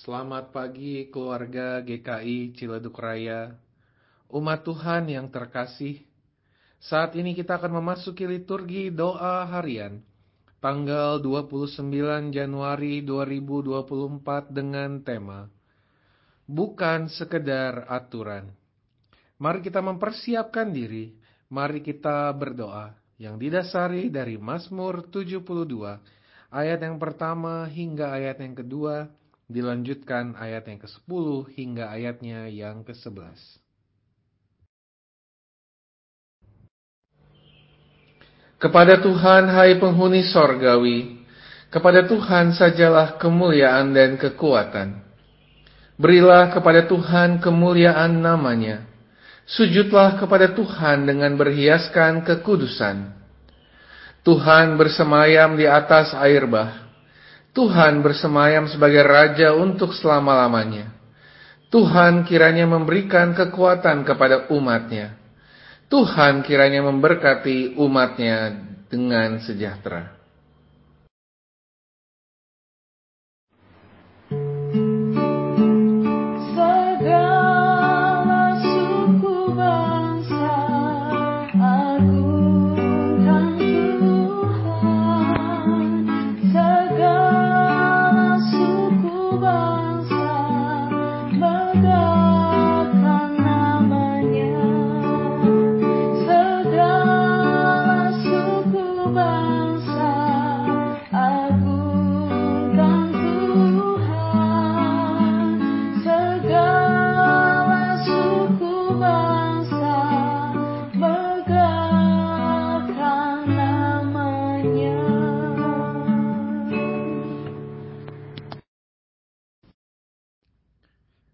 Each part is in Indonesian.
Selamat pagi keluarga GKI Ciledug Raya. Umat Tuhan yang terkasih, saat ini kita akan memasuki liturgi doa harian tanggal 29 Januari 2024 dengan tema Bukan sekedar aturan. Mari kita mempersiapkan diri, mari kita berdoa yang didasari dari Mazmur 72 ayat yang pertama hingga ayat yang kedua, dilanjutkan ayat yang ke-10 hingga ayatnya yang ke-11. Kepada Tuhan, hai penghuni sorgawi, kepada Tuhan sajalah kemuliaan dan kekuatan. Berilah kepada Tuhan kemuliaan namanya. Sujudlah kepada Tuhan dengan berhiaskan kekudusan. Tuhan bersemayam di atas air bah. Tuhan bersemayam sebagai Raja untuk selama-lamanya. Tuhan kiranya memberikan kekuatan kepada umatnya. Tuhan kiranya memberkati umatnya dengan sejahtera.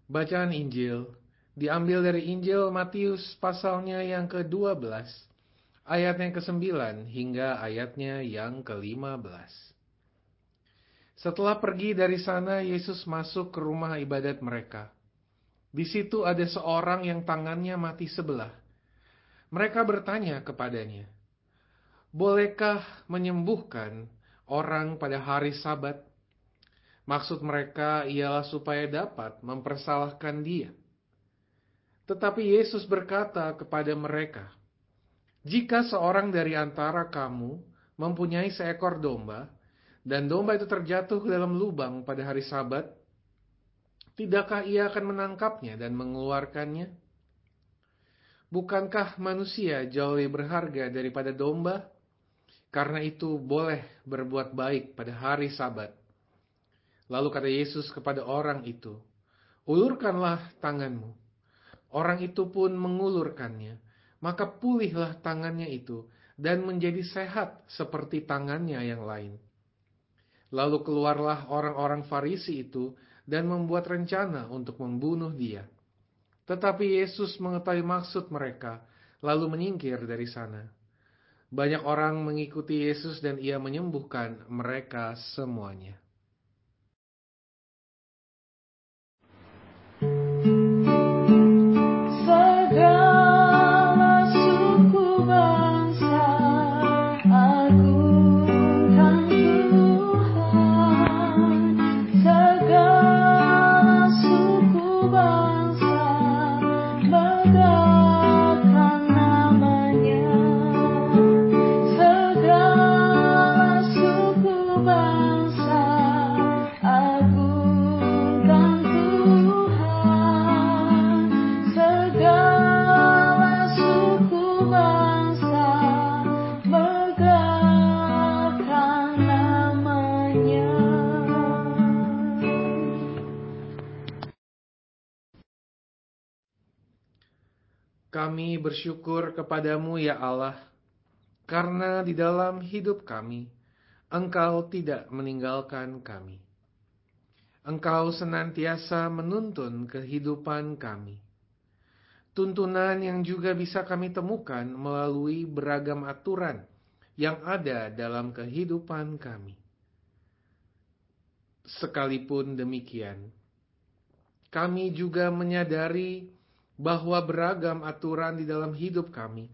Bacaan Injil diambil dari Injil Matius pasalnya yang ke-12, ayat yang ke-9 hingga ayatnya yang ke-15. Setelah pergi dari sana, Yesus masuk ke rumah ibadat mereka. Di situ ada seorang yang tangannya mati sebelah. Mereka bertanya kepadanya, "Bolehkah menyembuhkan orang pada hari Sabat?" Maksud mereka ialah supaya dapat mempersalahkan dia. Tetapi Yesus berkata kepada mereka, "Jika seorang dari antara kamu mempunyai seekor domba, dan domba itu terjatuh ke dalam lubang pada hari Sabat, tidakkah ia akan menangkapnya dan mengeluarkannya? Bukankah manusia jauh lebih berharga daripada domba? Karena itu, boleh berbuat baik pada hari Sabat." Lalu kata Yesus kepada orang itu, "Ulurkanlah tanganmu." Orang itu pun mengulurkannya, maka pulihlah tangannya itu dan menjadi sehat seperti tangannya yang lain. Lalu keluarlah orang-orang Farisi itu dan membuat rencana untuk membunuh dia. Tetapi Yesus mengetahui maksud mereka, lalu menyingkir dari sana. Banyak orang mengikuti Yesus dan ia menyembuhkan mereka semuanya. Kami bersyukur kepadamu ya Allah, karena di dalam hidup kami, Engkau tidak meninggalkan kami. Engkau senantiasa menuntun kehidupan kami. Tuntunan yang juga bisa kami temukan melalui beragam aturan yang ada dalam kehidupan kami. Sekalipun demikian, kami juga menyadari bahwa beragam aturan di dalam hidup kami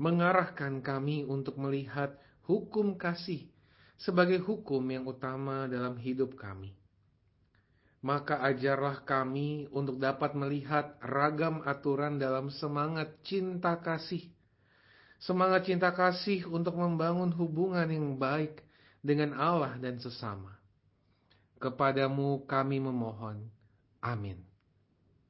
mengarahkan kami untuk melihat hukum kasih sebagai hukum yang utama dalam hidup kami. maka ajarlah kami untuk dapat melihat ragam aturan dalam semangat cinta kasih. Semangat cinta kasih untuk membangun hubungan yang baik dengan Allah dan sesama. Kepadamu kami memohon. Amin.